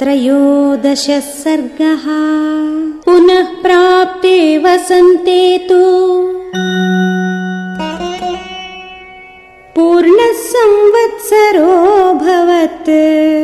त्रयोदशः सर्गः। पुनः प्राप्ते वसन्ते तु। पूर्णः संवत्सरोऽभवत्